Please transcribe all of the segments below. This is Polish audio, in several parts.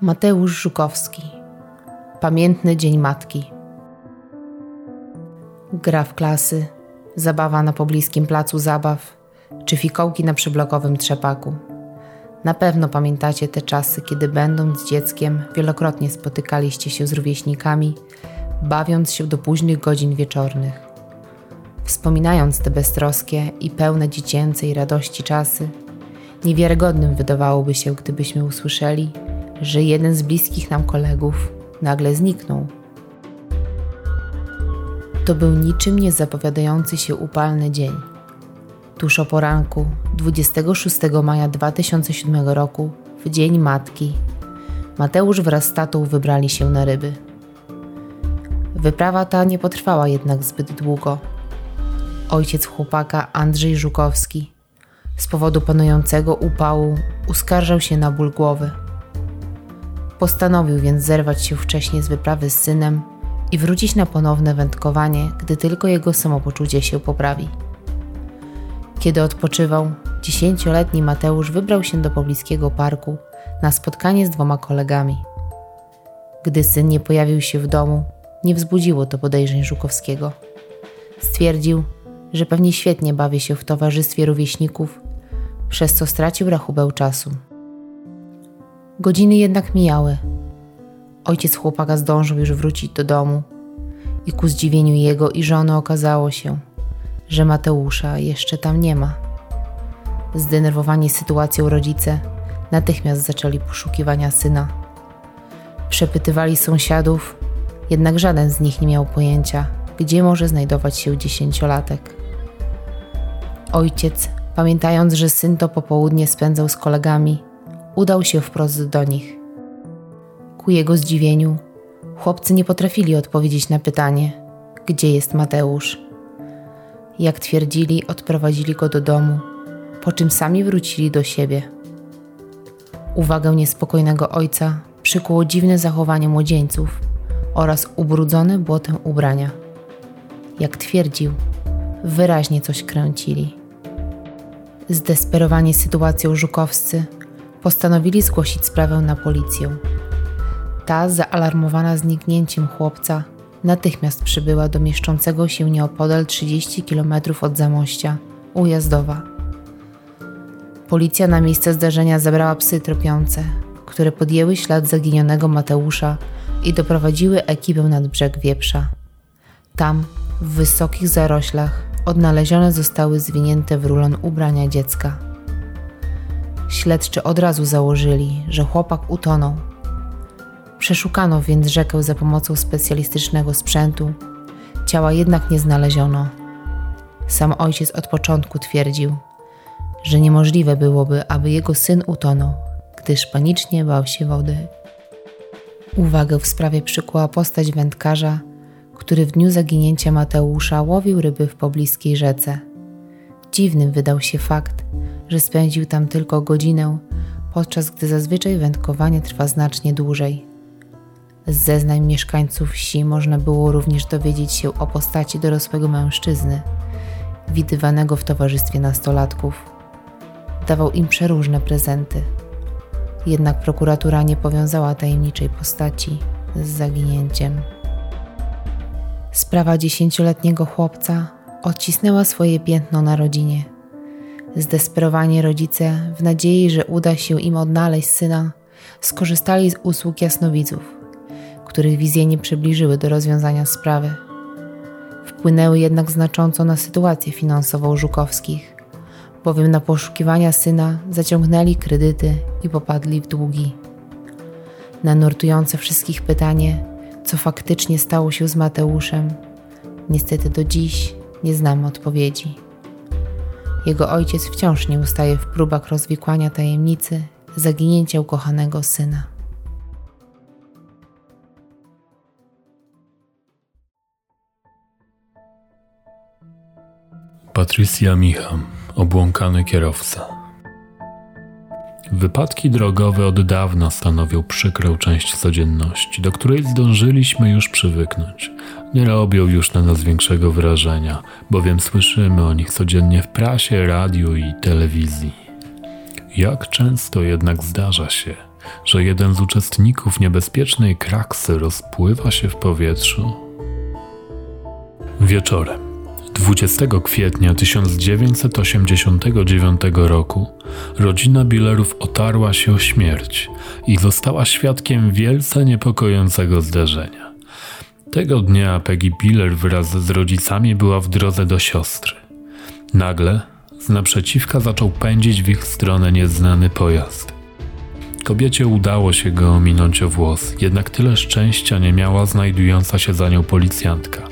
Mateusz Żukowski Pamiętny Dzień Matki Gra w klasy, zabawa na pobliskim placu zabaw czy fikołki na przyblokowym trzepaku. Na pewno pamiętacie te czasy, kiedy będąc dzieckiem wielokrotnie spotykaliście się z rówieśnikami, bawiąc się do późnych godzin wieczornych. Wspominając te beztroskie i pełne dziecięcej radości czasy, niewiarygodnym wydawałoby się, gdybyśmy usłyszeli, że jeden z bliskich nam kolegów nagle zniknął. To był niczym nie zapowiadający się upalny dzień. Tuż o poranku 26 maja 2007 roku, w Dzień Matki, Mateusz wraz z tatą wybrali się na ryby. Wyprawa ta nie potrwała jednak zbyt długo. Ojciec chłopaka, Andrzej Żukowski, z powodu panującego upału uskarżał się na ból głowy. Postanowił więc zerwać się wcześniej z wyprawy z synem i wrócić na ponowne wędkowanie, gdy tylko jego samopoczucie się poprawi. Kiedy odpoczywał, dziesięcioletni Mateusz wybrał się do pobliskiego parku na spotkanie z dwoma kolegami. Gdy syn nie pojawił się w domu, nie wzbudziło to podejrzeń Żukowskiego. Stwierdził, że pewnie świetnie bawi się w towarzystwie rówieśników, przez co stracił rachubę czasu. Godziny jednak mijały. Ojciec chłopaka zdążył już wrócić do domu i ku zdziwieniu jego i żony okazało się, że Mateusza jeszcze tam nie ma. Zdenerwowani sytuacją rodzice natychmiast zaczęli poszukiwania syna. Przepytywali sąsiadów, jednak żaden z nich nie miał pojęcia, gdzie może znajdować się dziesięciolatek. Ojciec, pamiętając, że syn to popołudnie spędzał z kolegami, udał się wprost do nich. Ku jego zdziwieniu, chłopcy nie potrafili odpowiedzieć na pytanie, gdzie jest Mateusz. Jak twierdzili, odprowadzili go do domu, po czym sami wrócili do siebie. Uwagę niespokojnego ojca przykuło dziwne zachowanie młodzieńców oraz ubrudzone błotem ubrania. Jak twierdził, wyraźnie coś kręcili. Zdesperowani sytuacją żukowscy postanowili zgłosić sprawę na policję. Ta, zaalarmowana zniknięciem chłopca, natychmiast przybyła do mieszczącego się nieopodal 30 km od Zamościa, Ujazdowa. Policja na miejsce zdarzenia zabrała psy tropiące, które podjęły ślad zaginionego Mateusza i doprowadziły ekipę nad brzeg Wieprza. Tam, w wysokich zaroślach, odnalezione zostały zwinięte w rulon ubrania dziecka. Śledczy od razu założyli, że chłopak utonął. Przeszukano więc rzekę za pomocą specjalistycznego sprzętu. Ciała jednak nie znaleziono. Sam ojciec od początku twierdził, że niemożliwe byłoby, aby jego syn utonął, gdyż panicznie bał się wody. Uwagę w sprawie przykuła postać wędkarza, który w dniu zaginięcia Mateusza łowił ryby w pobliskiej rzece. Dziwnym wydał się fakt, że spędził tam tylko godzinę, podczas gdy zazwyczaj wędkowanie trwa znacznie dłużej. Z zeznań mieszkańców wsi można było również dowiedzieć się o postaci dorosłego mężczyzny, widywanego w towarzystwie nastolatków. Dawał im przeróżne prezenty. Jednak prokuratura nie powiązała tajemniczej postaci z zaginięciem. Sprawa dziesięcioletniego chłopca odcisnęła swoje piętno na rodzinie. Zdesperowani rodzice, w nadziei, że uda się im odnaleźć syna, skorzystali z usług jasnowidzów, których wizje nie przybliżyły do rozwiązania sprawy. Wpłynęły jednak znacząco na sytuację finansową Żukowskich, bowiem na poszukiwania syna zaciągnęli kredyty i popadli w długi. Na nurtujące wszystkich pytanie, co faktycznie stało się z Mateuszem, niestety do dziś nie znamy odpowiedzi. Jego ojciec wciąż nie ustaje w próbach rozwikłania tajemnicy zaginięcia ukochanego syna. Patrycja Micham, obłąkany kierowca. Wypadki drogowe od dawna stanowią przykrą część codzienności, do której zdążyliśmy już przywyknąć. Nie robią już na nas większego wrażenia, bowiem słyszymy o nich codziennie w prasie, radiu i telewizji. Jak często jednak zdarza się, że jeden z uczestników niebezpiecznej kraksy rozpływa się w powietrzu? Wieczorem 20 kwietnia 1989 roku rodzina Billerów otarła się o śmierć i została świadkiem wielce niepokojącego zdarzenia. Tego dnia Peggy Biller wraz z rodzicami była w drodze do siostry. Nagle z naprzeciwka zaczął pędzić w ich stronę nieznany pojazd. Kobiecie udało się go ominąć o włos, jednak tyle szczęścia nie miała znajdująca się za nią policjantka.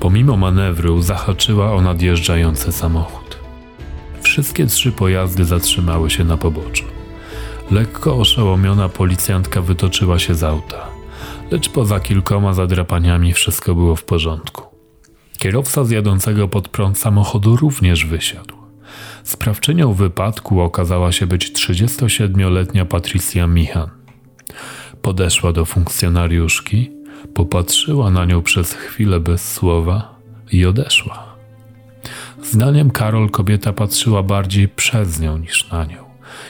Pomimo manewru zahaczyła o nadjeżdżający samochód. Wszystkie trzy pojazdy zatrzymały się na poboczu. Lekko oszołomiona policjantka wytoczyła się z auta, lecz poza kilkoma zadrapaniami wszystko było w porządku. Kierowca zjadącego pod prąd samochodu również wysiadł. Sprawczynią wypadku okazała się być 37-letnia Patricia Michan. Podeszła do funkcjonariuszki, popatrzyła na nią przez chwilę bez słowa i odeszła. Zdaniem Karol kobieta patrzyła bardziej przez nią niż na nią.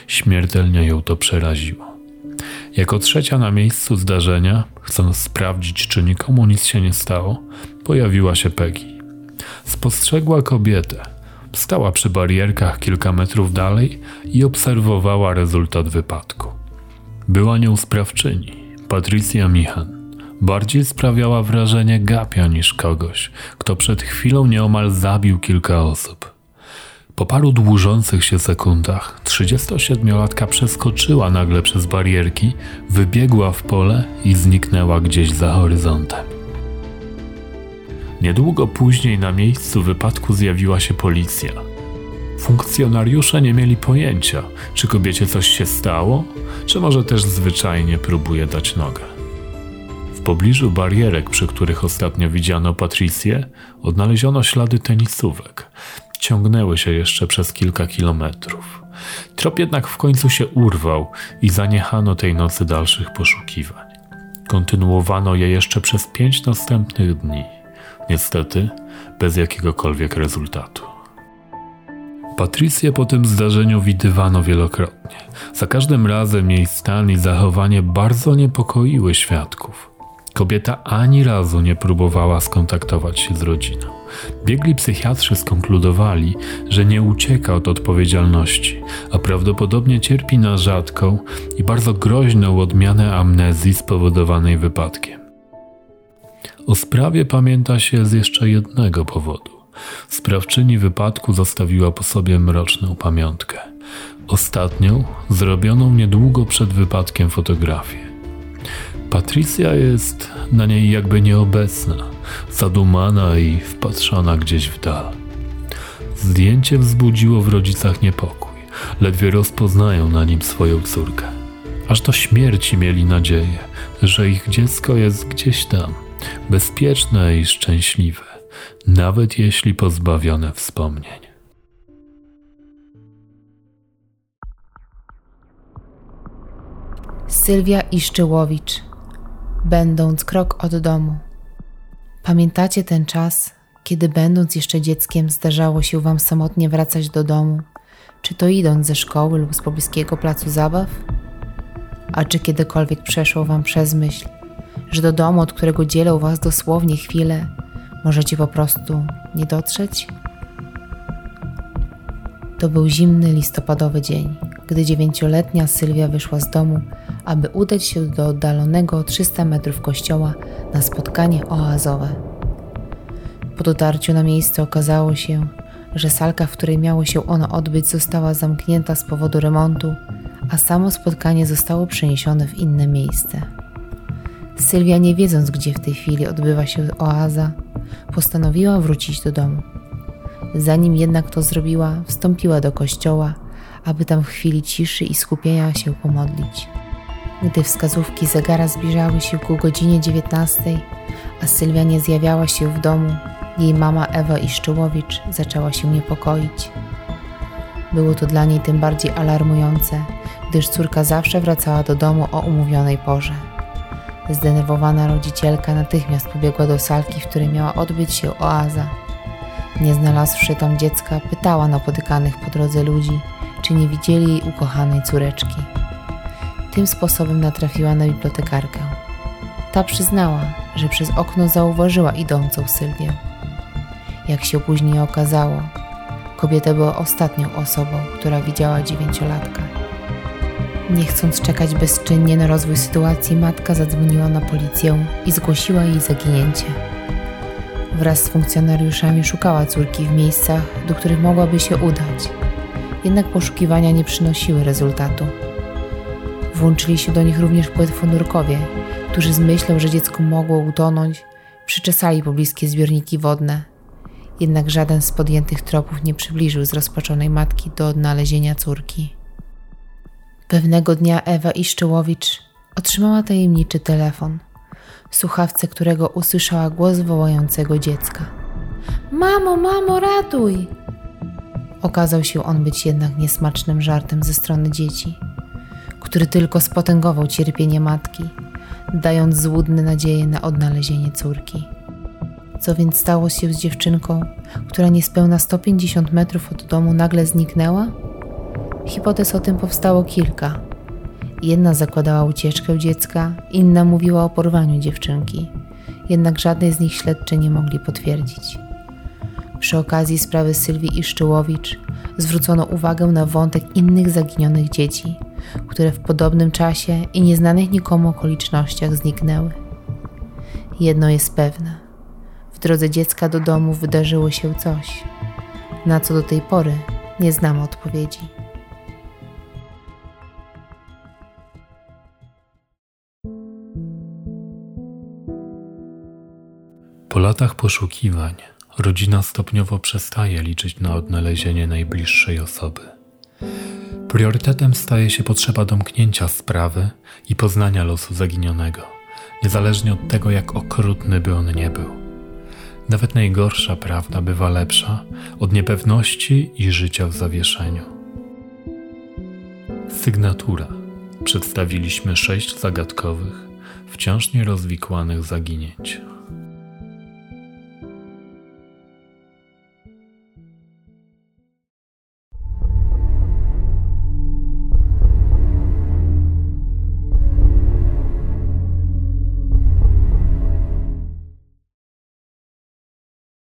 Śmiertelnie ją to przeraziło. Jako trzecia na miejscu zdarzenia, chcąc sprawdzić, czy nikomu nic się nie stało, pojawiła się Peggy. Spostrzegła kobietę. Stała przy barierkach kilka metrów dalej i obserwowała rezultat wypadku. Była nią sprawczyni, Patricia Michan. Bardziej sprawiała wrażenie gapia niż kogoś, kto przed chwilą nieomal zabił kilka osób. Po paru dłużących się sekundach 37-latka przeskoczyła nagle przez barierki, wybiegła w pole i zniknęła gdzieś za horyzontem. Niedługo później na miejscu wypadku zjawiła się policja. Funkcjonariusze nie mieli pojęcia, czy kobiecie coś się stało, czy może też zwyczajnie próbuje dać nogę. Pobliżu barierek, przy których ostatnio widziano Patricję, odnaleziono ślady tenisówek. Ciągnęły się jeszcze przez kilka kilometrów. Trop jednak w końcu się urwał i zaniechano tej nocy dalszych poszukiwań. Kontynuowano je jeszcze przez pięć następnych dni. Niestety, bez jakiegokolwiek rezultatu. Patrycję po tym zdarzeniu widywano wielokrotnie. Za każdym razem jej stan i zachowanie bardzo niepokoiły świadków. Kobieta ani razu nie próbowała skontaktować się z rodziną. Biegli psychiatrzy skonkludowali, że nie ucieka od odpowiedzialności, a prawdopodobnie cierpi na rzadką i bardzo groźną odmianę amnezji spowodowanej wypadkiem. O sprawie pamięta się z jeszcze jednego powodu. Sprawczyni wypadku zostawiła po sobie mroczną pamiątkę. Ostatnią, zrobioną niedługo przed wypadkiem fotografię. Patricia jest na niej jakby nieobecna, zadumana i wpatrzona gdzieś w dal. Zdjęcie wzbudziło w rodzicach niepokój, ledwie rozpoznają na nim swoją córkę. Aż do śmierci mieli nadzieję, że ich dziecko jest gdzieś tam, bezpieczne i szczęśliwe, nawet jeśli pozbawione wspomnień. Sylwia Iszczyłowicz będąc krok od domu. Pamiętacie ten czas, kiedy będąc jeszcze dzieckiem zdarzało się Wam samotnie wracać do domu, czy to idąc ze szkoły lub z pobliskiego placu zabaw? A czy kiedykolwiek przeszło Wam przez myśl, że do domu, od którego dzielą Was dosłownie chwilę, możecie po prostu nie dotrzeć? To był zimny listopadowy dzień, gdy dziewięcioletnia Sylwia wyszła z domu aby udać się do oddalonego 300 metrów kościoła na spotkanie oazowe. Po dotarciu na miejsce okazało się, że salka, w której miało się ono odbyć, została zamknięta z powodu remontu, a samo spotkanie zostało przeniesione w inne miejsce. Sylwia, nie wiedząc, gdzie w tej chwili odbywa się oaza, postanowiła wrócić do domu. Zanim jednak to zrobiła, wstąpiła do kościoła, aby tam w chwili ciszy i skupienia się pomodlić. Gdy wskazówki zegara zbliżały się ku godzinie 19, a Sylwia nie zjawiała się w domu, jej mama Ewa Iszczyłowicz zaczęła się niepokoić. Było to dla niej tym bardziej alarmujące, gdyż córka zawsze wracała do domu o umówionej porze. Zdenerwowana rodzicielka natychmiast pobiegła do salki, w której miała odbyć się oaza. Nie znalazłszy tam dziecka, pytała napotykanych po drodze ludzi, czy nie widzieli jej ukochanej córeczki. Tym sposobem natrafiła na bibliotekarkę. Ta przyznała, że przez okno zauważyła idącą Sylwię. Jak się później okazało, kobieta była ostatnią osobą, która widziała dziewięciolatka. Nie chcąc czekać bezczynnie na rozwój sytuacji, matka zadzwoniła na policję i zgłosiła jej zaginięcie. Wraz z funkcjonariuszami szukała córki w miejscach, do których mogłaby się udać. Jednak poszukiwania nie przynosiły rezultatu. Włączyli się do nich również płetwonurkowie, którzy z myślą, że dziecko mogło utonąć, przyczesali pobliskie zbiorniki wodne. Jednak żaden z podjętych tropów nie przybliżył zrozpaczonej matki do odnalezienia córki. Pewnego dnia Ewa Iszczyłowicz otrzymała tajemniczy telefon, w słuchawce którego usłyszała głos wołającego dziecka. Mamo, mamo, ratuj! Okazał się on być jednak niesmacznym żartem ze strony dzieci, który tylko spotęgował cierpienie matki, dając złudne nadzieje na odnalezienie córki. Co więc stało się z dziewczynką, która niespełna 150 metrów od domu nagle zniknęła? Hipotez o tym powstało kilka. Jedna zakładała ucieczkę dziecka, inna mówiła o porwaniu dziewczynki, jednak żadnej z nich śledczy nie mogli potwierdzić. Przy okazji sprawy Sylwii Iszczyłowicz zwrócono uwagę na wątek innych zaginionych dzieci, które w podobnym czasie i nieznanych nikomu okolicznościach zniknęły. Jedno jest pewne: w drodze dziecka do domu wydarzyło się coś, na co do tej pory nie znamy odpowiedzi. Po latach poszukiwań rodzina stopniowo przestaje liczyć na odnalezienie najbliższej osoby. Priorytetem staje się potrzeba domknięcia sprawy i poznania losu zaginionego, niezależnie od tego, jak okrutny by on nie był. Nawet najgorsza prawda bywa lepsza od niepewności i życia w zawieszeniu. Sygnatura. Przedstawiliśmy sześć zagadkowych, wciąż nierozwikłanych zaginięć.